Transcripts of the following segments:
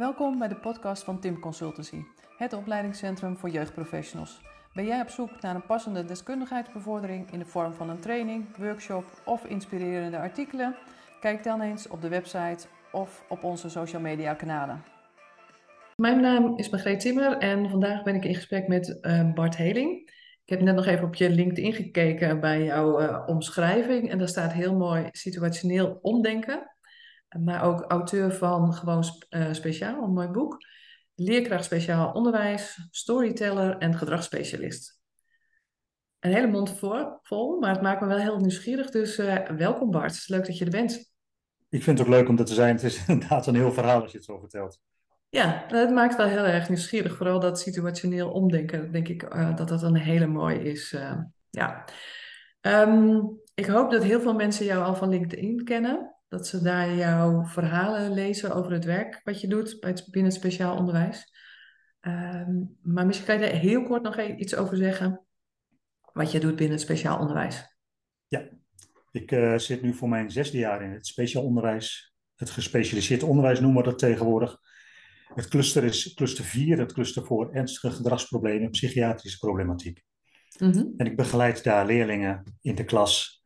Welkom bij de podcast van Tim Consultancy, het opleidingscentrum voor jeugdprofessionals. Ben jij op zoek naar een passende deskundigheidsbevordering in de vorm van een training, workshop of inspirerende artikelen? Kijk dan eens op de website of op onze social media kanalen. Mijn naam is Margreet Timmer en vandaag ben ik in gesprek met uh, Bart Heling. Ik heb net nog even op je LinkedIn gekeken bij jouw uh, omschrijving en daar staat heel mooi situationeel omdenken. Maar ook auteur van Gewoon uh, Speciaal, een mooi boek. Leerkracht Speciaal Onderwijs, storyteller en gedragsspecialist. Een hele mond voor, vol, maar het maakt me wel heel nieuwsgierig. Dus welkom Bart, leuk dat je er bent. Ik vind het ook leuk om er te zijn. Het is inderdaad een heel verhaal als je het zo vertelt. Ja, het maakt wel heel erg nieuwsgierig. Vooral dat situationeel omdenken, denk ik uh, dat dat een hele mooie is. Ja. Um, ik hoop dat heel veel mensen jou al van LinkedIn kennen. Dat ze daar jouw verhalen lezen over het werk wat je doet bij het, binnen het speciaal onderwijs. Um, maar misschien kan je er heel kort nog iets over zeggen. Wat je doet binnen het speciaal onderwijs. Ja, ik uh, zit nu voor mijn zesde jaar in het speciaal onderwijs. Het gespecialiseerd onderwijs noemen we dat tegenwoordig. Het cluster is cluster 4, het cluster voor ernstige gedragsproblemen en psychiatrische problematiek. Mm -hmm. En ik begeleid daar leerlingen in de klas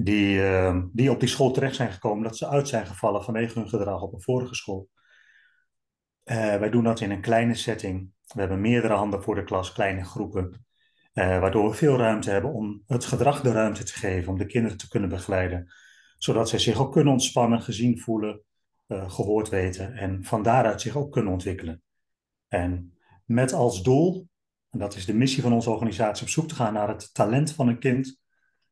die, uh, die op die school terecht zijn gekomen, dat ze uit zijn gevallen vanwege hun gedrag op een vorige school. Uh, wij doen dat in een kleine setting. We hebben meerdere handen voor de klas, kleine groepen. Uh, waardoor we veel ruimte hebben om het gedrag de ruimte te geven, om de kinderen te kunnen begeleiden. Zodat zij zich ook kunnen ontspannen, gezien voelen, gehoord weten en van daaruit zich ook kunnen ontwikkelen. En met als doel, en dat is de missie van onze organisatie, op zoek te gaan naar het talent van een kind.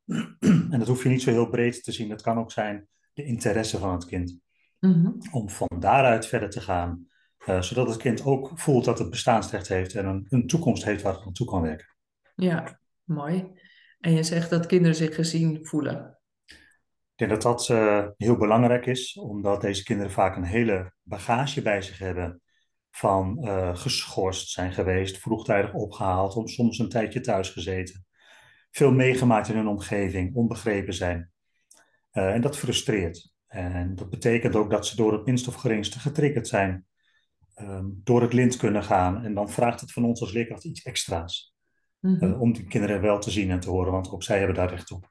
en dat hoef je niet zo heel breed te zien, dat kan ook zijn de interesse van het kind. Mm-hmm. Om van daaruit verder te gaan, uh, zodat het kind ook voelt dat het bestaansrecht heeft en een, een toekomst heeft waar het naartoe kan werken. Ja, mooi. En je zegt dat kinderen zich gezien voelen. Ik denk dat dat uh, heel belangrijk is, omdat deze kinderen vaak een hele bagage bij zich hebben van uh, geschorst zijn geweest, vroegtijdig opgehaald, om soms een tijdje thuis gezeten. Veel meegemaakt in hun omgeving, onbegrepen zijn. Uh, en dat frustreert. En dat betekent ook dat ze door het minst of geringste getriggerd zijn, um, door het lint kunnen gaan. En dan vraagt het van ons als leerkracht iets extra's. Mm-hmm. om die kinderen wel te zien en te horen, want ook zij hebben daar recht op.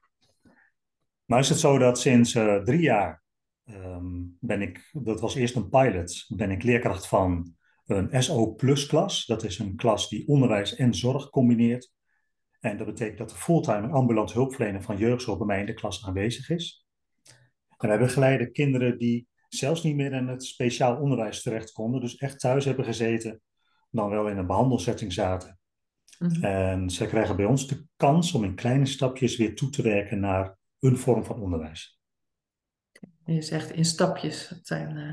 Nou is het zo dat sinds uh, drie jaar um, ben ik, dat was eerst een pilot, ben ik leerkracht van een SO plus klas. Dat is een klas die onderwijs en zorg combineert. En dat betekent dat de fulltime ambulant hulpverlener van jeugdzorg bij mij in de klas aanwezig is. En wij begeleiden kinderen die zelfs niet meer in het speciaal onderwijs terecht konden, dus echt thuis hebben gezeten, dan wel in een behandelsetting zaten. Mm-hmm. En zij krijgen bij ons de kans om in kleine stapjes weer toe te werken naar een vorm van onderwijs. Je zegt in stapjes. Het zijn uh,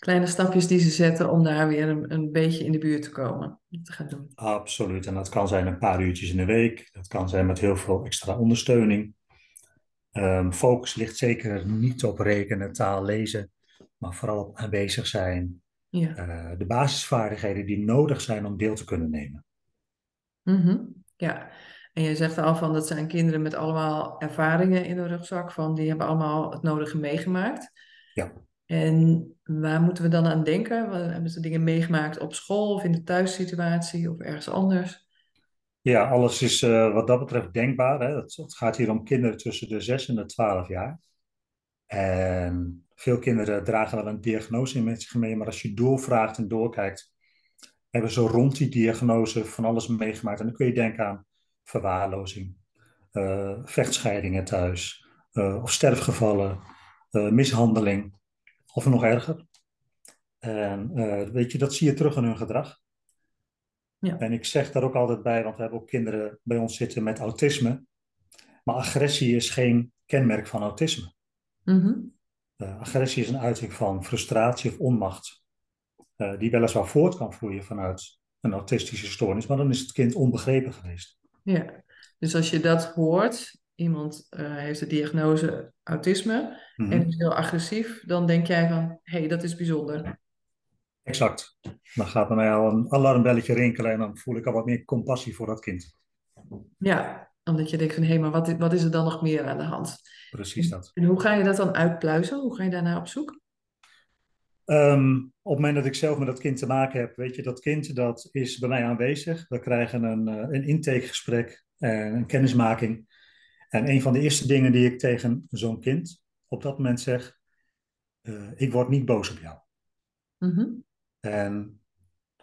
kleine stapjes die ze zetten om daar weer een, een beetje in de buurt te komen. Te gaan doen. Absoluut. En dat kan zijn een paar uurtjes in de week. Dat kan zijn met heel veel extra ondersteuning. Um, focus ligt zeker niet op rekenen, taal, lezen, maar vooral op aanwezig zijn. Ja. Uh, de basisvaardigheden die nodig zijn om deel te kunnen nemen. Mm-hmm. Ja, en je zegt al van dat zijn kinderen met allemaal ervaringen in de rugzak, van die hebben allemaal het nodige meegemaakt. Ja. En waar moeten we dan aan denken? Hebben ze dingen meegemaakt op school of in de thuissituatie of ergens anders? Ja, alles is uh, wat dat betreft denkbaar. Hè. Het, gaat hier om kinderen tussen de 6 en de 12 jaar. En veel kinderen dragen wel een diagnose in met zich mee, maar als je doorvraagt en doorkijkt, hebben ze rond die diagnose van alles meegemaakt. En dan kun je denken aan verwaarlozing, uh, vechtscheidingen thuis, uh, of sterfgevallen, mishandeling, of nog erger. En weet je, dat zie je terug in hun gedrag. Ja. En ik zeg daar ook altijd bij, want we hebben ook kinderen bij ons zitten met autisme. Maar agressie is geen kenmerk van autisme. Mm-hmm. agressie is een uiting van frustratie of onmacht, die weliswaar voort kan vloeien vanuit een autistische stoornis, maar dan is het kind onbegrepen geweest. Ja, dus als je dat hoort, iemand uh, heeft de diagnose autisme mm-hmm. en is heel agressief, dan denk jij van, hé, hey, dat is bijzonder. Exact. Dan gaat bij mij al een alarmbelletje rinkelen en dan voel ik al wat meer compassie voor dat kind. Ja, omdat je denkt van, hé, hey, maar wat, wat is er dan nog meer aan de hand? Precies dat. En hoe ga je dat dan uitpluizen? Hoe ga je daarna op zoek? Ehm, op het moment dat ik zelf met dat kind te maken heb, weet je, dat kind dat is bij mij aanwezig. We krijgen een, uh, een intakegesprek en een kennismaking. En een van de eerste dingen die ik tegen zo'n kind op dat moment zeg, uh, ik word niet boos op jou. Mhm. En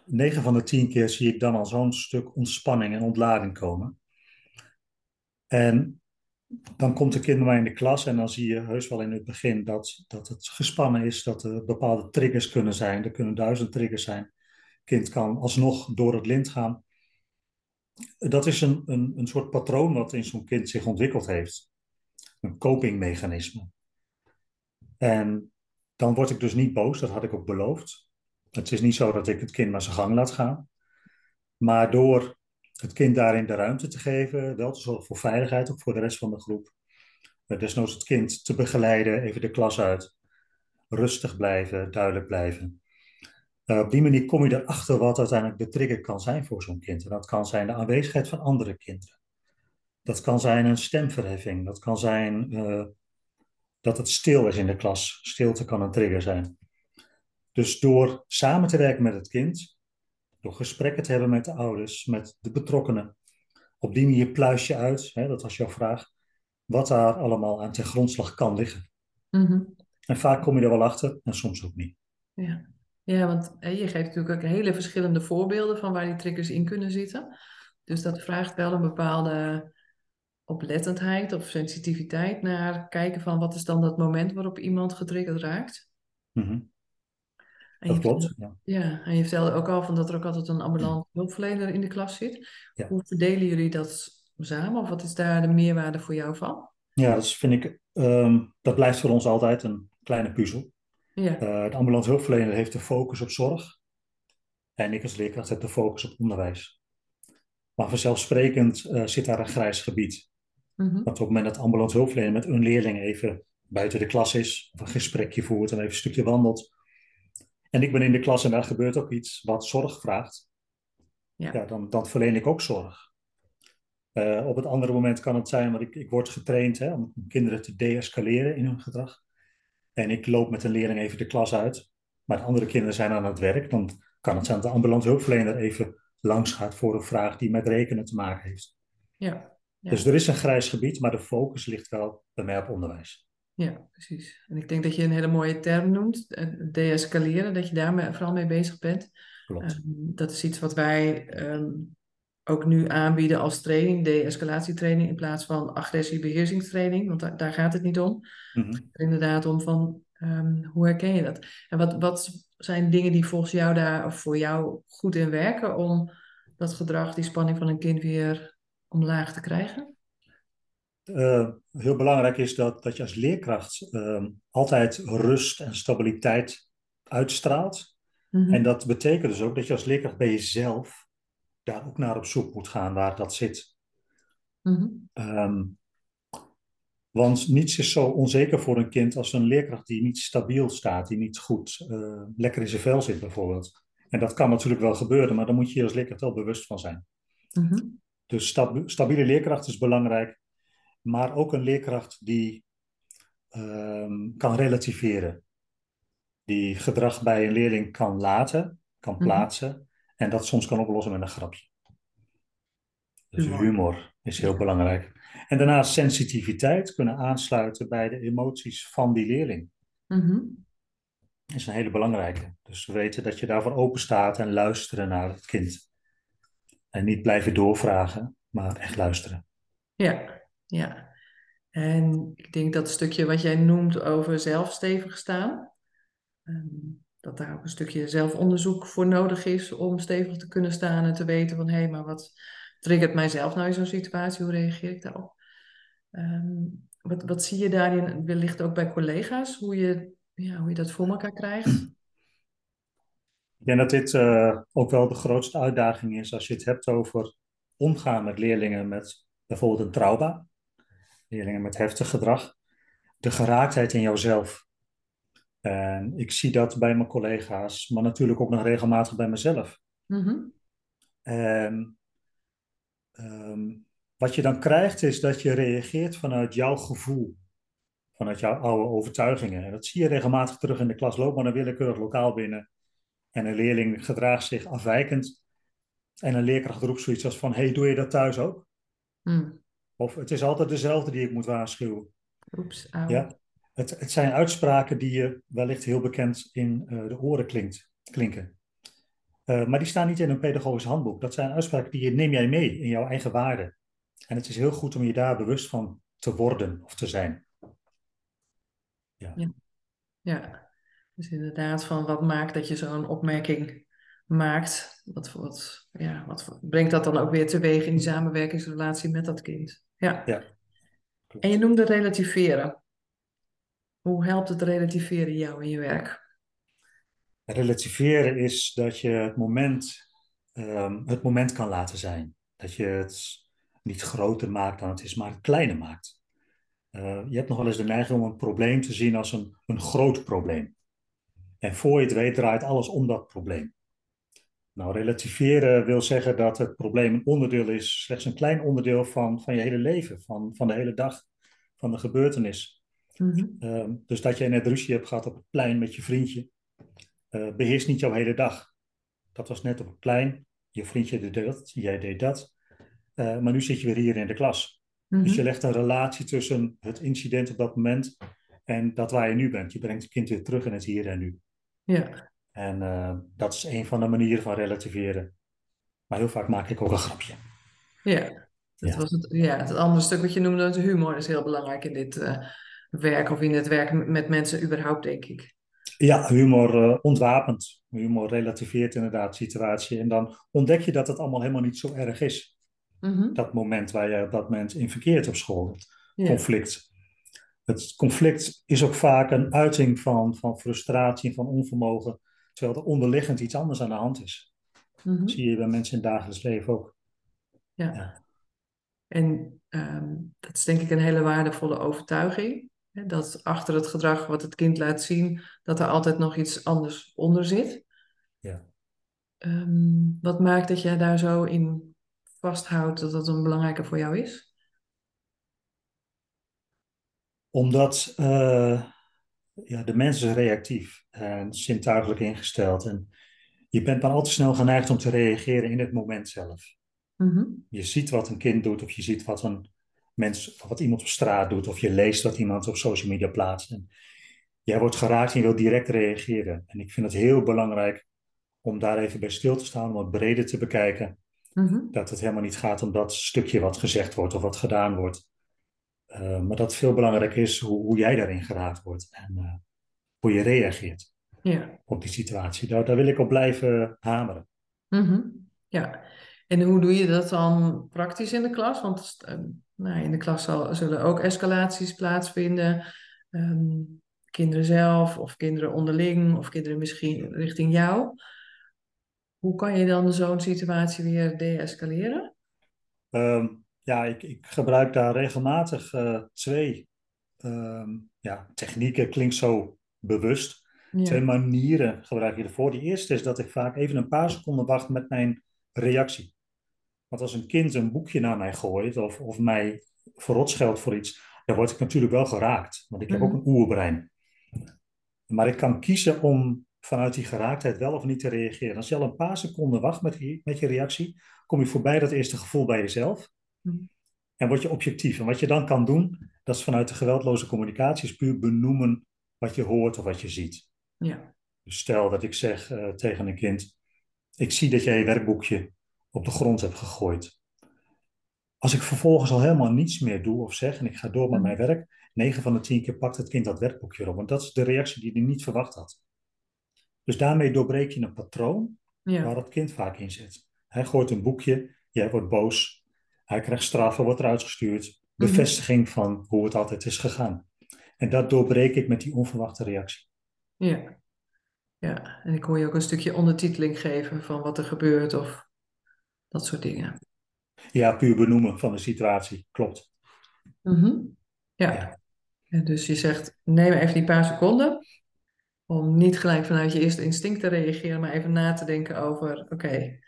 9 van de 10 keer zie ik dan al zo'n stuk ontspanning en ontlading komen. En dan komt de kind bij mij in de klas en dan zie je heus wel in het begin dat, dat het gespannen is, dat er bepaalde triggers kunnen zijn. Er kunnen duizend triggers zijn. Het kind kan alsnog door het lint gaan. Dat is een, een, een soort patroon wat in zo'n kind zich ontwikkeld heeft. Een copingmechanisme. En dan word ik dus niet boos, dat had ik ook beloofd. Het is niet zo dat ik het kind maar zijn gang laat gaan. Maar door het kind daarin de ruimte te geven, wel te zorgen voor veiligheid, ook voor de rest van de groep. Desnoods het kind te begeleiden, even de klas uit. Rustig blijven, duidelijk blijven. Uh, op die manier kom je erachter wat uiteindelijk de trigger kan zijn voor zo'n kind. En dat kan zijn de aanwezigheid van andere kinderen. Dat kan zijn een stemverheffing. Dat kan zijn uh, dat het stil is in de klas. Stilte kan een trigger zijn. Dus door samen te werken met het kind, door gesprekken te hebben met de ouders, met de betrokkenen, op die manier pluis je uit, hè, dat was jouw vraag, wat daar allemaal aan ten grondslag kan liggen. Mm En vaak kom je er wel achter en soms ook niet. Ja, ja want je geeft natuurlijk ook hele verschillende voorbeelden van waar die triggers in kunnen zitten. Dus dat vraagt wel een bepaalde oplettendheid of sensitiviteit naar kijken van wat is dan dat moment waarop iemand getriggerd raakt. Mm En Dat klopt. vertelde- Ja. Ja, en je vertelde ook al van dat er ook altijd een ambulant hulpverlener in de klas zit. Ja. Hoe verdelen jullie dat samen? Of wat is daar de meerwaarde voor jou van? Ja, dat vind ik, ehm, dat blijft voor ons altijd een kleine puzzel. Ja, Eh, de ambulante hulpverlener heeft de focus op zorg en ik als leerkracht heb de focus op onderwijs. Maar vanzelfsprekend eh, zit daar een grijs gebied. Mhm. Want op het moment dat ambulant hulpverlener met een leerling even buiten de klas is, of een gesprekje voert en even een stukje wandelt. En ik ben in de klas en daar gebeurt ook iets wat zorg vraagt. Ja. Ja, dan, dan verleen ik ook zorg. Eh, op het andere moment kan het zijn, want ik, ik word getraind hè, om kinderen te deescaleren in hun gedrag. En ik loop met een leerling even de klas uit, maar de andere kinderen zijn aan het werk. Dan kan het zijn dat de ambulant hulpverlener even langs gaat voor een vraag die met rekenen te maken heeft. ja, Ja. Dus er is een grijs gebied, maar de focus ligt wel bij mij op onderwijs. ja, precies. En ik denk dat je een hele mooie term noemt, eh, deescaleren, dat je daar vooral mee bezig bent. Klopt. Ehm, dat is iets wat wij ehm, ook nu aanbieden als training, de-escalatietraining, in plaats van agressie-beheersingstraining, want da- daar gaat het niet om. Mhm. er inderdaad om van ehm, hoe herken je dat? En wat, wat zijn dingen die volgens jou daar of voor jou goed in werken om dat gedrag, die spanning van een kind weer omlaag te krijgen? Eh, heel belangrijk is dat, dat je als leerkracht ehm, altijd rust en stabiliteit uitstraalt. Mhm. En dat betekent dus ook dat je als leerkracht bij jezelf daar ook naar op zoek moet gaan waar dat zit. Mhm. Ehm, want niets is zo onzeker voor een kind als een leerkracht die niet stabiel staat, die niet goed eh, lekker in zijn vel zit bijvoorbeeld. En dat kan natuurlijk wel gebeuren, maar daar moet je je als leerkracht wel bewust van zijn. Mhm. Dus stab- stabiele leerkracht is belangrijk, maar ook een leerkracht die ehm, kan relativeren. Die gedrag bij een leerling kan laten, kan Mhm. plaatsen en dat soms kan oplossen met een grapje. Dus Humor. humor is heel belangrijk. En daarnaast sensitiviteit kunnen aansluiten bij de emoties van die leerling. Mhm. is een hele belangrijke. Dus weten dat je daarvoor open staat en luisteren naar het kind. En niet blijven doorvragen, maar echt luisteren. Ja, ja. En ik denk dat stukje wat jij noemt over zelf stevig staan, ehm, dat daar ook een stukje zelfonderzoek voor nodig is om stevig te kunnen staan en te weten van hé, hey, maar wat triggert mijzelf nou in zo'n situatie? Hoe reageer ik daarop? Ehm, wat, wat zie je daarin wellicht ook bij collega's, hoe je, ja, hoe je dat voor elkaar krijgt? Ik denk dat dit eh, ook wel de grootste uitdaging is als je het hebt over omgaan met leerlingen met bijvoorbeeld een trauma. Leerlingen met heftig gedrag. De geraaktheid in jouzelf. En ik zie dat bij mijn collega's, maar natuurlijk ook nog regelmatig bij mezelf. Mhm. En ehm, wat je dan krijgt is dat je reageert vanuit jouw gevoel. vanuit jouw oude overtuigingen. En dat zie je regelmatig terug in de klas. Loop maar een willekeurig lokaal binnen en een leerling gedraagt zich afwijkend. En een leerkracht roept zoiets als van, hey, doe je dat thuis ook? Hmm. Of het is altijd dezelfde die ik moet waarschuwen. Oeps. Ja, het, het zijn uitspraken die je wellicht heel bekend in eh, de oren klinkt, klinken. Eh, maar die staan niet in een pedagogisch handboek. Dat zijn uitspraken die je, neem jij mee in jouw eigen waarde. En het is heel goed om je daar bewust van te worden of te zijn. Ja, dus inderdaad van wat maakt dat je zo'n opmerking maakt. Wat, wat, ja, wat brengt dat dan ook weer teweeg in die samenwerkingsrelatie met dat kind? Ja. Ja. En je noemde relativeren. Hoe helpt het relativeren jou in je werk? Relativeren is dat je het moment, ehm, het moment kan laten zijn. Dat je het niet groter maakt dan het is, maar het kleiner maakt. Eh, je hebt nog wel eens de neiging om een probleem te zien als een, een groot probleem. En voor je het weet draait alles om dat probleem. Nou, relativeren wil zeggen dat het probleem een onderdeel is, slechts een klein onderdeel van, van je hele leven, van, van de hele dag, van de gebeurtenis. Mhm. Ehm, dus dat jij net ruzie hebt gehad op het plein met je vriendje, eh, beheerst niet jouw hele dag. Dat was net op het plein, je vriendje deed dat, jij deed dat. Eh, maar nu zit je weer hier in de klas. Dus Mhm. je legt een relatie tussen het incident op dat moment en dat waar je nu bent. Je brengt het kind weer terug in het hier en nu. Ja, En eh, dat is een van de manieren van relativeren. Maar heel vaak maak ik ook een grapje. ja. Dat Ja. was het, ja, het andere stuk wat je noemde, de humor, is heel belangrijk in dit werk of in het werken met mensen überhaupt, denk ik. Ja, humor eh, ontwapent. Humor relativeert inderdaad de situatie. En dan ontdek je dat het allemaal helemaal niet zo erg is. Mhm. Dat moment waar je op dat moment in verkeert op school. Ja. conflict. Het conflict is ook vaak een uiting van, van frustratie en van onvermogen. Terwijl er onderliggend iets anders aan de hand is. Mhm. Dat zie je bij mensen in het dagelijks leven ook. Ja. Ja. En ehm, dat is denk ik een hele waardevolle overtuiging. Dat achter het gedrag wat het kind laat zien, dat er altijd nog iets anders onder zit. Ja. Ehm, wat maakt dat jij daar zo in vasthoudt dat dat een belangrijke voor jou is? Omdat eh, ja, de mens is reactief en zintuigelijk ingesteld. En je bent dan altijd snel geneigd om te reageren in het moment zelf. Mhm. Je ziet wat een kind doet, of je ziet wat een mens, wat iemand op straat doet, of je leest wat iemand op social media plaatst. En jij wordt geraakt en je wilt direct reageren. En ik vind het heel belangrijk om daar even bij stil te staan, om het breder te bekijken. Mhm. Dat het helemaal niet gaat om dat stukje wat gezegd wordt of wat gedaan wordt. Uh, maar dat het veel belangrijker is hoe, hoe jij daarin geraakt wordt en uh, hoe je reageert Ja. op die situatie. Daar, daar wil ik op blijven hameren. Mhm. Ja. En hoe doe je dat dan praktisch in de klas? Want uh, nou, in de klas zal, zullen ook escalaties plaatsvinden. Um, kinderen zelf of kinderen onderling of kinderen misschien richting jou. Hoe kan je dan zo'n situatie weer deescaleren? Um, ja, ik, ik, gebruik daar regelmatig uh, twee um, ja, technieken. Klinkt zo bewust. Ja. Twee manieren gebruik je ervoor. De eerste is dat ik vaak even een paar seconden wacht met mijn reactie. Want als een kind een boekje naar mij gooit of, of mij verrotscheldt voor iets, dan word ik natuurlijk wel geraakt. Want ik heb Mhm. ook een oerbrein. Maar ik kan kiezen om vanuit die geraaktheid wel of niet te reageren. Als je al een paar seconden wacht met, die, met je reactie, kom je voorbij dat eerste gevoel bij jezelf. Mhm. En word je objectief. En wat je dan kan doen, dat is vanuit de geweldloze communicatie, is puur benoemen wat je hoort of wat je ziet. Ja. Dus stel dat ik zeg uh, tegen een kind, ik zie dat jij je werkboekje op de grond hebt gegooid. Als ik vervolgens al helemaal niets meer doe of zeg en ik ga door met mijn werk, 9 van de 10 keer pakt het kind dat werkboekje op. Want dat is de reactie die hij niet verwacht had. Dus daarmee doorbreek je een patroon Ja. waar het kind vaak in zit. Hij gooit een boekje, jij wordt boos, hij krijgt straffen, wordt eruit gestuurd. Bevestiging van hoe het altijd is gegaan. En dat doorbreek ik met die onverwachte reactie. Ja. Ja, en ik hoor je ook een stukje ondertiteling geven van wat er gebeurt of dat soort dingen. Ja, puur benoemen van de situatie, klopt. Mhm. Ja. Ja. En dus je zegt, neem even die paar seconden om niet gelijk vanuit je eerste instinct te reageren, maar even na te denken over, oké,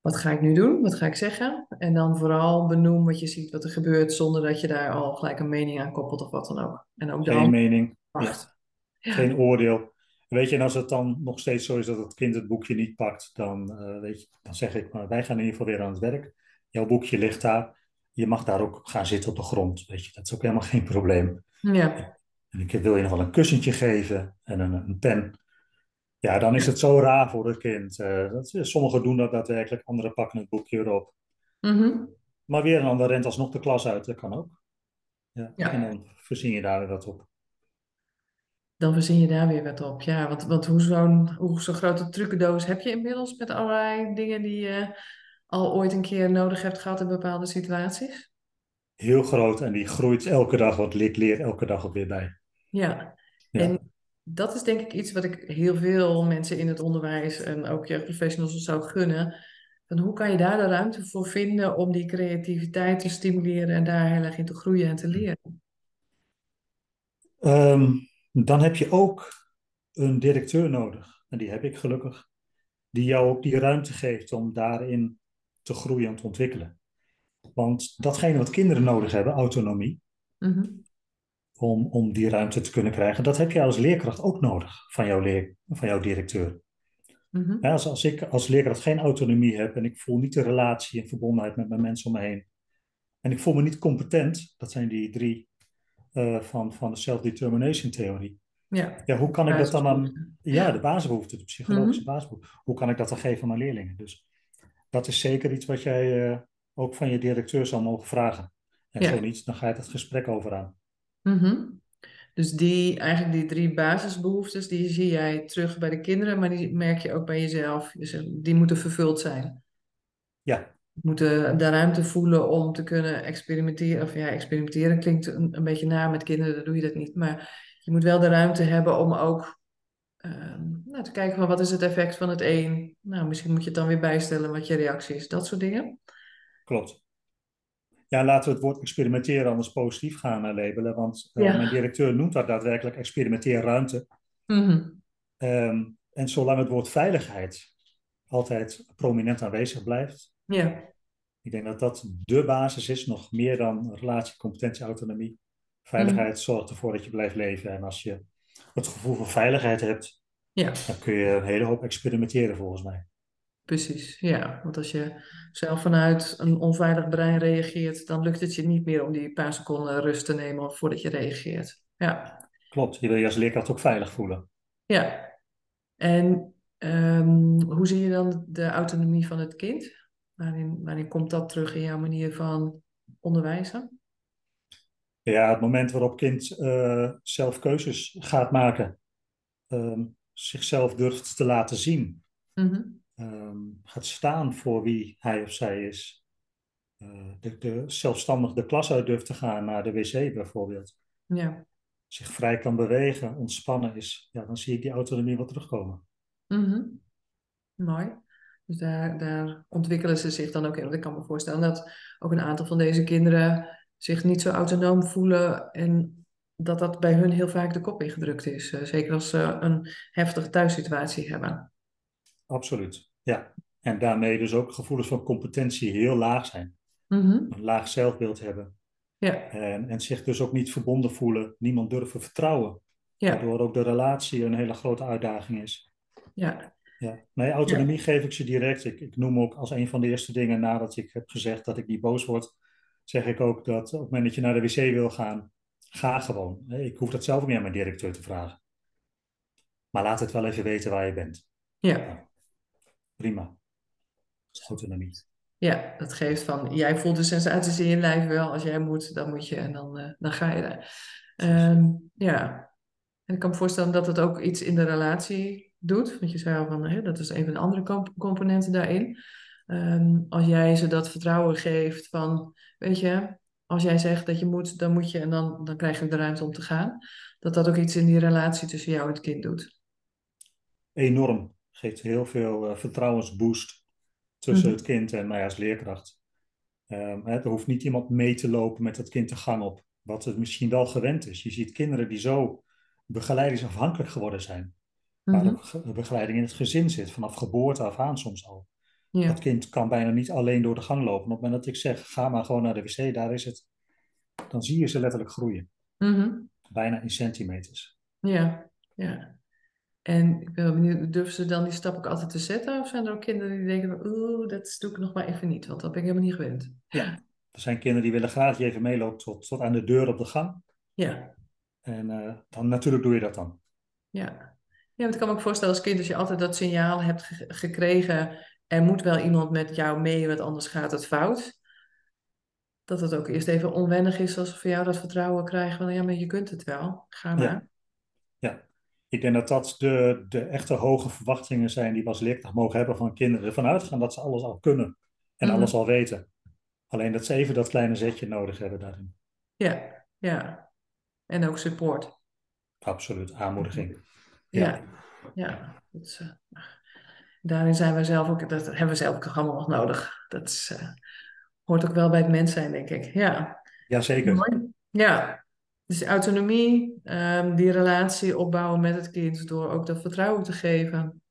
wat wat ga ik nu doen? Wat ga ik zeggen? En dan vooral benoem wat je ziet wat er gebeurt, zonder dat je daar al gelijk een mening aan koppelt of wat dan ook. En ook Geen mening, wacht. Ja. geen oordeel. Weet je, en als het dan nog steeds zo is dat het kind het boekje niet pakt, dan, eh, weet je, dan zeg ik, maar wij gaan in ieder geval weer aan het werk. Jouw boekje ligt daar. Je mag daar ook gaan zitten op de grond. Weet je, dat is ook helemaal geen probleem. Ja. En ik wil je nog wel een kussentje geven en een, een pen. Ja, dan is het zo raar voor het kind. Eh, dat, sommigen doen dat daadwerkelijk, anderen pakken het boekje erop. Mhm. Maar weer een ander rent alsnog de klas uit, dat kan ook. Ja. Ja. En dan voorzien je daar wat op. Dan verzin je daar weer wat op. Ja, want, want hoe zo'n hoe zo'n grote trucendoos heb je inmiddels met allerlei dingen die je al ooit een keer nodig hebt gehad in bepaalde situaties? Heel groot en die groeit elke dag, wat ik leer elke dag ook weer bij. Ja. Ja. En dat is denk ik iets wat ik heel veel mensen in het onderwijs en ook jeugdprofessionals zou gunnen. Van hoe kan je daar de ruimte voor vinden om die creativiteit te stimuleren en daar heel erg in te groeien en te leren? Ehm, dan heb je ook een directeur nodig. En die heb ik gelukkig. Die jou ook die ruimte geeft om daarin te groeien en te ontwikkelen. Want datgene wat kinderen nodig hebben, autonomie, Mhm. om, om die ruimte te kunnen krijgen, dat heb je als leerkracht ook nodig van jouw, leer, van jouw directeur. Mhm. Ja, als, als ik als leerkracht geen autonomie heb en ik voel niet de relatie en verbondenheid met mijn mensen om me heen, en ik voel me niet competent, dat zijn die drie eh, van, van de self-determination theorie. Ja. Ja, hoe kan ik dat dan aan, ja, de basisbehoeften, de psychologische basisbehoeften, hoe kan ik dat dan geven aan mijn leerlingen? Dus dat is zeker iets wat jij eh, ook van je directeur zal mogen vragen. En Ja. zo niet, dan ga je het gesprek over aan. Mhm. Dus die, eigenlijk die drie basisbehoeftes, die zie jij terug bij de kinderen, maar die merk je ook bij jezelf. Dus die moeten vervuld zijn. Ja, moeten de ruimte voelen om te kunnen experimenteren. Of ja, experimenteren klinkt een, een beetje naar met kinderen, dan doe je dat niet. Maar je moet wel de ruimte hebben om ook ehm, nou, te kijken van wat is het effect van het een. Nou, misschien moet je het dan weer bijstellen wat je reactie is. Dat soort dingen. klopt. Ja, laten we het woord experimenteren anders positief gaan eh, labelen, want eh, Ja. mijn directeur noemt dat daadwerkelijk experimenteerruimte. Ehm, en zolang het woord veiligheid altijd prominent aanwezig blijft, Ja, ik denk dat dat de basis is, nog meer dan relatie, competentie, autonomie. Veiligheid zorgt ervoor dat je blijft leven. En als je het gevoel van veiligheid hebt, ja, dan kun je een hele hoop experimenteren volgens mij. precies. Ja, want als je zelf vanuit een onveilig brein reageert, dan lukt het je niet meer om die paar seconden rust te nemen voordat je reageert. Ja. Klopt, je wil je als leerkracht ook veilig voelen. Ja, en ehm, hoe zie je dan de autonomie van het kind? Waarin komt dat terug in jouw manier van onderwijzen? Ja, het moment waarop kind eh, zelf keuzes gaat maken, ehm, zichzelf durft te laten zien, Mhm. ehm, gaat staan voor wie hij of zij is, eh, de, de, zelfstandig de klas uit durft te gaan naar de wc bijvoorbeeld, Ja. zich vrij kan bewegen, ontspannen is, ja, dan zie ik die autonomie wel terugkomen. Mhm. Mooi. Dus daar, daar ontwikkelen ze zich dan ook in. Want ik kan me voorstellen dat ook een aantal van deze kinderen zich niet zo autonoom voelen en dat dat bij hun heel vaak de kop ingedrukt is. Eh, Zeker als ze een heftige thuissituatie hebben. Absoluut, ja. En daarmee dus ook gevoelens van competentie heel laag zijn. Mhm. Een laag zelfbeeld hebben. Ja, En, en zich dus ook niet verbonden voelen, niemand durven vertrouwen. ja, Waardoor ook de relatie een hele grote uitdaging is. ja. Ja. Nee, autonomie geef ik ze direct. Ik, ik noem ook als een van de eerste dingen nadat ik heb gezegd dat ik niet boos word, zeg ik ook dat op het moment dat je naar de wc wil gaan, ga gewoon. Ik hoef dat zelf niet aan mijn directeur te vragen. Maar laat het wel even weten waar je bent. ja. Prima. Dat is autonomie. Ja, dat geeft van, jij voelt de sensaties in je lijf wel. Als jij moet, dan moet je en dan, eh, dan ga je er. Ehm, ja, en ik kan me voorstellen dat het ook iets in de relatie doet. Want je zei al van, hè, dat is een van de andere comp- componenten daarin. Ehm, als jij ze dat vertrouwen geeft van, weet je, als jij zegt dat je moet, dan moet je en dan, dan krijg je de ruimte om te gaan. Dat dat ook iets in die relatie tussen jou en het kind doet. Enorm. Geeft heel veel eh, vertrouwensboost tussen Mhm. het kind en mij als leerkracht. Ehm, hè, er hoeft niet iemand mee te lopen met het kind de gang op. Wat het misschien wel gewend is. Je ziet kinderen die zo begeleidingsafhankelijk geworden zijn. Waar Mhm. ook ge- begeleiding in het gezin zit, vanaf geboorte af aan soms al. Ja. Dat kind kan bijna niet alleen door de gang lopen. Op het moment dat ik zeg, ga maar gewoon naar de wc, daar is het. Dan zie je ze letterlijk groeien. Mhm. Bijna in centimeters. Ja, ja. En ik ben benieuwd, durven ze dan die stap ook altijd te zetten? Of zijn er ook kinderen die denken, oeh, dat doe ik nog maar even niet, want dat ben ik helemaal niet gewend. Ja. Er zijn kinderen die willen graag je even meeloopt tot, tot aan de deur op de gang. Ja, En eh, dan natuurlijk doe je dat dan. ja. Ja, want ik kan me ook voorstellen als kind, als je altijd dat signaal hebt ge- gekregen, er moet wel iemand met jou mee, want anders gaat het fout. Dat het ook eerst even onwennig is als ze voor jou dat vertrouwen krijgen van, ja, maar je kunt het wel, ga maar. Ja. Ja. Ik denk dat dat de, de echte hoge verwachtingen zijn die we als leerkracht mogen hebben van kinderen. Ervan uitgaan dat ze alles al kunnen en Mhm. alles al weten. Alleen dat ze even dat kleine zetje nodig hebben daarin. Ja, ja. En ook support. Absoluut, aanmoediging. Ja, ja. Dat is, eh, daarin zijn wij zelf ook, dat hebben we zelf ook allemaal nog nodig. Dat is, eh, hoort ook wel bij het mens zijn, denk ik. Ja, Jazeker. mooi. Ja, dus autonomie, ehm, die relatie opbouwen met het kind door ook dat vertrouwen te geven.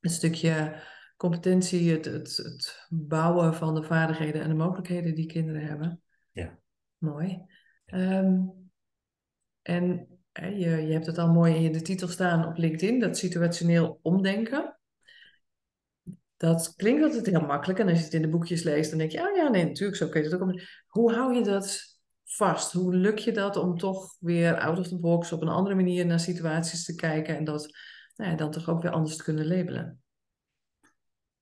Een stukje competentie, het, het, het bouwen van de vaardigheden en de mogelijkheden die kinderen hebben. Ja. Mooi. Ehm, en je, je hebt het al mooi in de titel staan op LinkedIn, dat situationeel omdenken. Dat klinkt altijd heel makkelijk. En als je het in de boekjes leest, dan denk je, oh ja, nee, natuurlijk, zo kun je het ook. om- Hoe hou je dat vast? Hoe lukt je dat om toch weer out of the box op een andere manier naar situaties te kijken en dat nou ja, dan toch ook weer anders te kunnen labelen?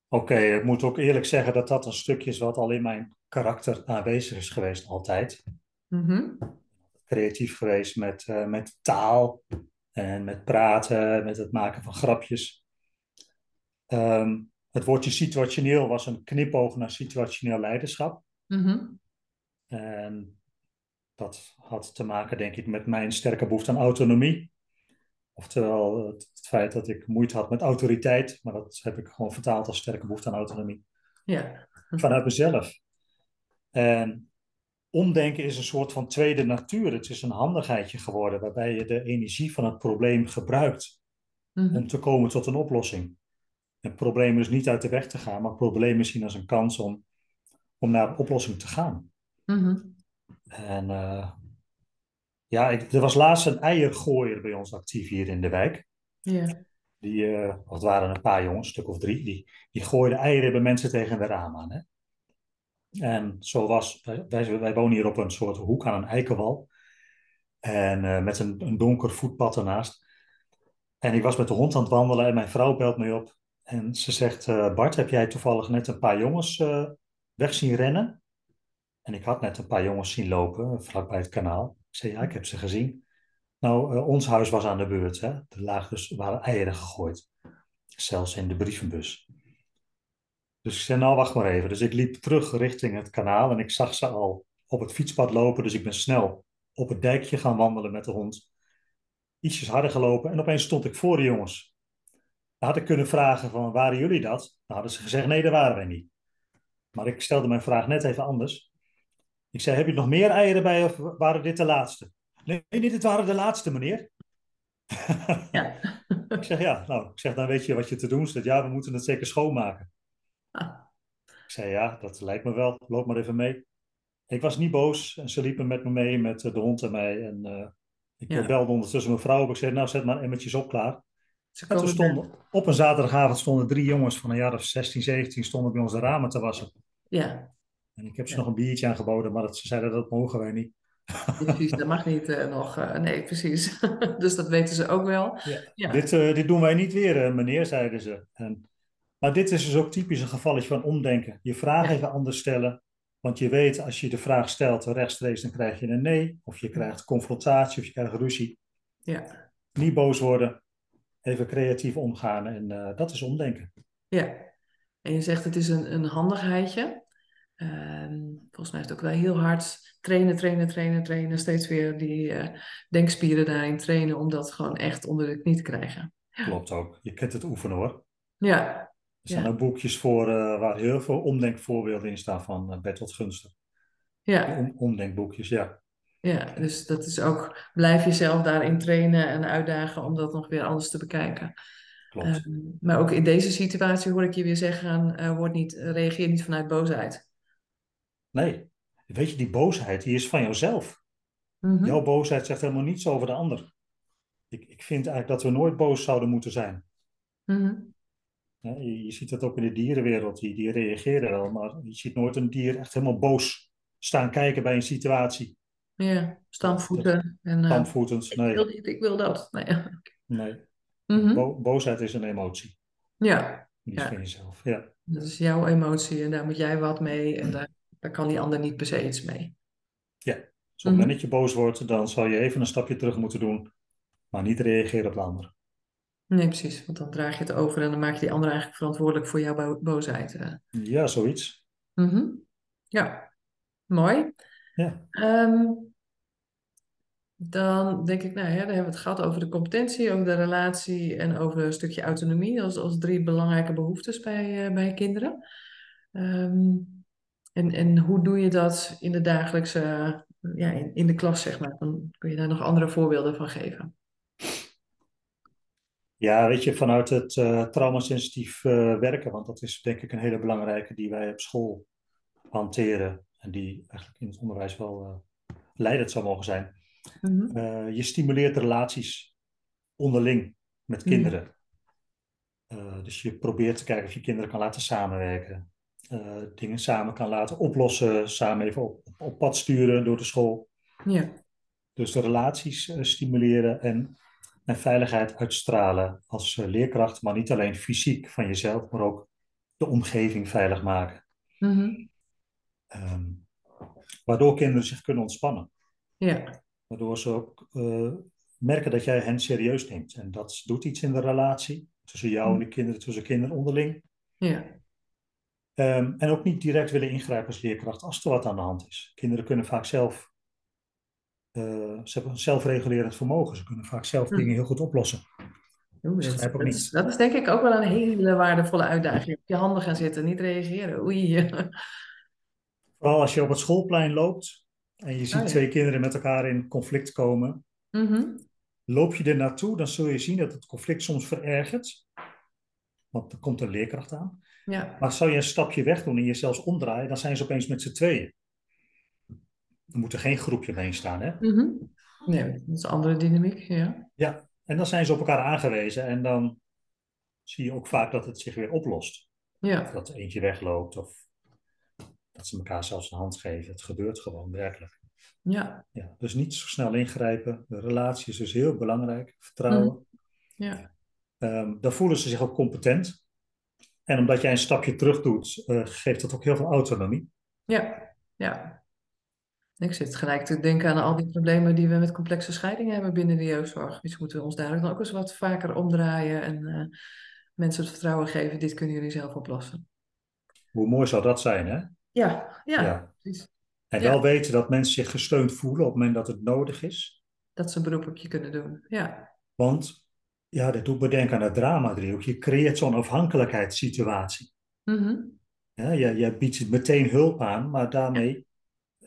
Oké, ik moet ook eerlijk zeggen dat dat een stukje is wat al in mijn karakter aanwezig is geweest, altijd. Mhm. Creatief geweest met, eh, met taal en met praten, met het maken van grapjes. Ehm, het woordje situationeel was een knipoog naar situationeel leiderschap. Mhm. En dat had te maken, denk ik, met mijn sterke behoefte aan autonomie. Oftewel het, het feit dat ik moeite had met autoriteit, maar dat heb ik gewoon vertaald als sterke behoefte aan autonomie. Ja. Vanuit mezelf. En omdenken is een soort van tweede natuur. Het is een handigheidje geworden waarbij je de energie van het probleem gebruikt Mhm. om te komen tot een oplossing. Het probleem is niet uit de weg te gaan, maar het probleem is zien als een kans om, om naar een oplossing te gaan. Mhm. En eh, ja, ik, er was laatst een eiergooier bij ons actief hier in de wijk. Ja. Die, eh het waren een paar jongens, een stuk of drie, die, die gooiden eieren bij mensen tegen de raam aan. Hè? En zo was, wij, wij, wonen hier op een soort hoek aan een eikenwal. En eh, met een, een donker voetpad ernaast. En ik was met de hond aan het wandelen en mijn vrouw belt me op. En ze zegt, eh, Bart, heb jij toevallig net een paar jongens eh, weg zien rennen? En ik had net een paar jongens zien lopen, vlakbij het kanaal. Ik zei, ja, ik heb ze gezien. Nou, ons huis was aan de beurt. Hè? Er waren eieren gegooid. Zelfs in de brievenbus. Dus ik zei, nou, wacht maar even. Dus ik liep terug richting het kanaal en ik zag ze al op het fietspad lopen. Dus ik ben snel op het dijkje gaan wandelen met de hond. Ietsjes harder gelopen en opeens stond ik voor de jongens. Dan had ik kunnen vragen van, waren jullie dat? Dan hadden ze gezegd, nee, dat waren wij niet. Maar ik stelde mijn vraag net even anders. Ik zei, heb je nog meer eieren bij of waren dit de laatste? Nee, nee, dit waren de laatste, meneer. Ja. ik zeg, ja, nou, ik zeg, dan weet je wat je te doen staat. Ja, we moeten het zeker schoonmaken. Ik zei, ja, dat lijkt me wel. Loop maar even mee. Ik was niet boos en ze liepen met me mee, met eh, de hond en mij. En eh, ik Ja. belde ondertussen mijn vrouw op. Ik zei, nou, zet maar emmertjes op klaar. Ze En toen stonden, op een zaterdagavond stonden drie jongens van een jaar of 16, 17 stonden bij ons de ramen te wassen. Ja, En ik heb ze Ja. nog een biertje aangeboden, maar dat, ze zeiden dat mogen wij niet. precies. Dat mag niet eh, nog. eh, nee, precies. Dus dat weten ze ook wel. Ja. Dit, eh, dit doen wij niet weer, eh, meneer, zeiden ze. En, maar dit is dus ook typisch een gevalletje van omdenken. Je vraag even anders stellen. Want je weet, als je de vraag stelt rechtstreeks, dan krijg je een nee. Of je krijgt confrontatie, of je krijgt ruzie. Ja, Niet boos worden. Even creatief omgaan. En eh, dat is omdenken. ja. En je zegt het is een, een handigheidje. Ehm, volgens mij is het ook wel heel hard trainen, trainen, trainen, trainen. Steeds weer die eh, denkspieren daarin trainen om dat gewoon echt onder de knie te krijgen. Klopt ook. Je kunt het oefenen hoor. Ja, zijn Ja. ook boekjes voor eh, waar heel veel omdenkvoorbeelden in staan van uh, Bertolt Gunster. ja, Om, omdenkboekjes, ja. ja. Dus dat is ook, blijf jezelf daarin trainen en uitdagen om dat nog weer anders te bekijken. klopt. Ehm, maar ook in deze situatie hoor ik je weer zeggen, uh, word niet, reageer niet vanuit boosheid. Nee, weet je, die boosheid die is van jouzelf. Mhm. Jouw boosheid zegt helemaal niets over de ander. Ik, ik vind eigenlijk dat we nooit boos zouden moeten zijn. Ja, je, je ziet dat ook in de dierenwereld, die, die reageren wel, maar je ziet nooit een dier echt helemaal boos staan kijken bij een situatie. Ja, stampvoeten. En, eh, Stampvoetend, ik wil nee. ik wil dat. Nee. nee. Mhm. Bo- boosheid is een emotie. Ja, Die is Ja. van jezelf. Ja. dat is jouw emotie en daar moet jij wat mee en daar, daar kan die ander niet per se iets mee. Dus op het moment Mhm. dat je boos wordt, dan zal je even een stapje terug moeten doen, maar niet reageren op de ander. Nee, precies, want dan draag je het over en dan maak je die ander eigenlijk verantwoordelijk voor jouw bo- boosheid. eh. Ja, zoiets. Mhm. Ja, mooi. Ja. Ehm, dan denk ik, nou ja, dan hebben we het gehad over de competentie, over de relatie en over een stukje autonomie als, als drie belangrijke behoeftes bij, eh, bij kinderen. Ehm, en, en hoe doe je dat in de dagelijkse, ja, in, in de klas, zeg maar? Dan kun je daar nog andere voorbeelden van geven. Ja, weet je, vanuit het eh traumasensitief eh, werken, want dat is denk ik een hele belangrijke die wij op school hanteren en die eigenlijk in het onderwijs wel eh, leidend zou mogen zijn. Mhm. Je stimuleert relaties onderling met Ja. kinderen. Dus je probeert te kijken of je kinderen kan laten samenwerken. Dingen samen kan laten oplossen, samen even op, op pad sturen door de school. Ja. Dus de relaties stimuleren en, en veiligheid uitstralen als eh, leerkracht, maar niet alleen fysiek van jezelf, maar ook de omgeving veilig maken. Mhm. Ehm, waardoor kinderen zich kunnen ontspannen. Ja. Waardoor ze ook eh, merken dat jij hen serieus neemt. En dat doet iets in de relatie tussen jou en de kinderen, tussen kinderen onderling. Ja. Ehm, en ook niet direct willen ingrijpen als leerkracht als er wat aan de hand is. Kinderen kunnen vaak zelf, eh, ze hebben een zelfregulerend vermogen. Ze kunnen vaak zelf Hm. dingen heel goed oplossen. Oeh, dat, is, dat is denk ik ook wel een hele waardevolle uitdaging. Op je handen gaan zitten, niet reageren. Oei. Vooral als je op het schoolplein loopt en je ziet Oh ja. twee kinderen met elkaar in conflict komen. Mhm. Loop je er naartoe, dan zul je zien dat het conflict soms verergert. Want er komt een leerkracht aan. Ja. Maar zou je een stapje weg doen en je zelfs omdraaien, dan zijn ze opeens met z'n tweeën. Er moet er geen groepje mee staan, hè? Mhm. Nee, dat is een andere dynamiek. Ja. Ja, en dan zijn ze op elkaar aangewezen en dan zie je ook vaak dat het zich weer oplost. Of Ja. dat er eentje wegloopt of dat ze elkaar zelfs een hand geven. Het gebeurt gewoon werkelijk. Ja. Ja, dus niet zo snel ingrijpen. De relatie is dus heel belangrijk. Vertrouwen. Ja. Ehm, dan voelen ze zich ook competent. En omdat jij een stapje terug doet, eh, geeft dat ook heel veel autonomie. Ja. Ja. Ik zit gelijk te denken aan al die problemen die we met complexe scheidingen hebben binnen de jeugdzorg. Dus moeten we ons daar dan ook eens wat vaker omdraaien en eh, mensen het vertrouwen geven, dit kunnen jullie zelf oplossen. Hoe mooi zou dat zijn, hè? Ja, ja. En Ja. wel weten dat mensen zich gesteund voelen op het moment dat het nodig is. Dat ze een beroep op je kunnen doen. Ja. Want, ja, dat doet me denken aan het drama-driehoek. Je creëert zo'n afhankelijkheidssituatie. Mhm. Ja, jij, jij biedt meteen hulp aan, maar daarmee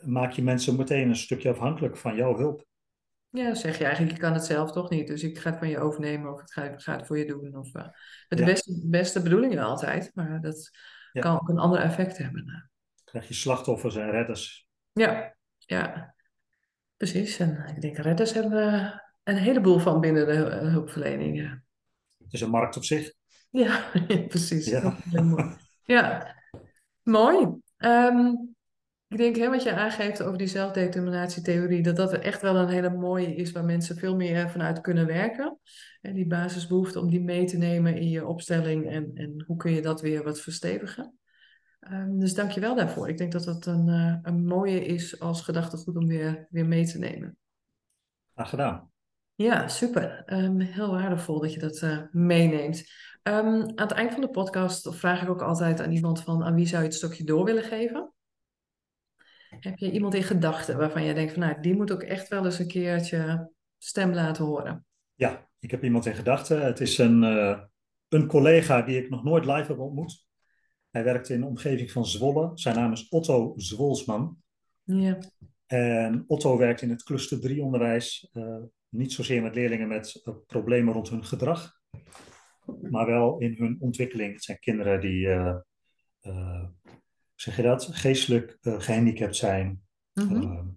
maak je mensen meteen een stukje afhankelijk van jouw hulp. Ja, zeg je eigenlijk, je kan het zelf toch niet, dus ik ga het van je overnemen of ik ga, ik ga het voor je doen. Of, eh, met de Ja. beste, beste bedoelingen altijd, maar dat Ja. kan ook een ander effect hebben. Dan krijg je slachtoffers en redders. Ja, ja, precies. En ik denk, redders hebben we een heleboel van binnen de eh, hulpverlening. Ja, Het is een markt op zich. ja precies. Ja. Ja, mooi. Ehm, ik denk, hè, wat je aangeeft over die zelfdeterminatietheorie, dat dat echt wel een hele mooie is waar mensen veel meer vanuit kunnen werken. En die basisbehoefte om die mee te nemen in je opstelling en, en hoe kun je dat weer wat verstevigen. Ehm, dus dank je wel daarvoor. Ik denk dat dat een, eh, een mooie is als gedachtegoed om weer, weer mee te nemen. Graag gedaan. Ja, super. Ehm, heel waardevol dat je dat eh, meeneemt. Ehm, aan het eind van de podcast vraag ik ook altijd aan iemand van aan wie zou je het stokje door willen geven? Heb je iemand in gedachten waarvan jij denkt van nou, die moet ook echt wel eens een keertje stem laten horen? Ja, ik heb iemand in gedachten. Het is een, eh, een collega die ik nog nooit live heb ontmoet. Hij werkt in de omgeving van Zwolle. Zijn naam is Otto Zwolsman. Ja, En Otto werkt in het cluster 3 onderwijs. eh, niet zozeer met leerlingen met eh, problemen rond hun gedrag. maar wel in hun ontwikkeling. Het zijn kinderen die, uh, zeg je dat, geestelijk uh, gehandicapt zijn, mm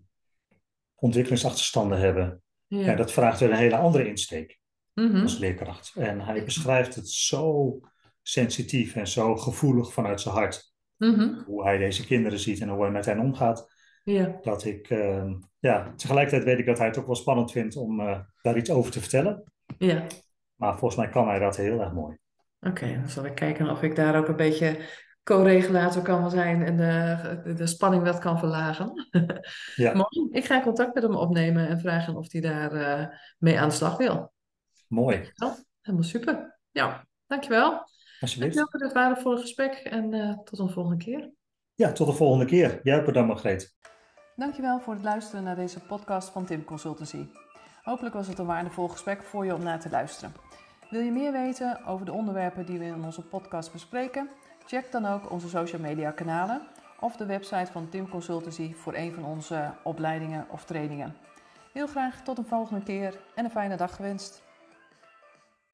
ontwikkelingsachterstanden hebben. Ja. ja. dat vraagt weer een hele andere insteek mm als leerkracht. En hij beschrijft het zo sensitief en zo gevoelig vanuit zijn hart. Mm Hoe hij deze kinderen ziet en hoe hij met hen omgaat. Ja. Dat ik, uh, ja, tegelijkertijd weet ik dat hij het ook wel spannend vindt om uh, daar iets over te vertellen. Ja. Maar volgens mij kan hij dat heel erg mooi. Oké, dan zal ik kijken of ik daar ook een beetje co-regulator kan zijn en de, de spanning wat kan verlagen. ja. Mooi. Ik ga contact met hem opnemen en vragen of hij daar uh, mee aan de slag wil. Mooi. Ja, helemaal super. Ja, dankjewel. Alsjeblieft. Dankjewel voor dit waardevolle gesprek en uh, tot een volgende keer. Ja, tot de volgende keer. Jij bedankt, Margreet. Dankjewel voor het luisteren naar deze podcast van Tim Consultancy. Hopelijk was het een waardevol gesprek voor je om naar te luisteren. Wil je meer weten over de onderwerpen die we in onze podcast bespreken? Check dan ook onze social media kanalen of de website van Tim Consultancy voor een van onze opleidingen of trainingen. Heel graag tot een volgende keer en een fijne dag gewenst.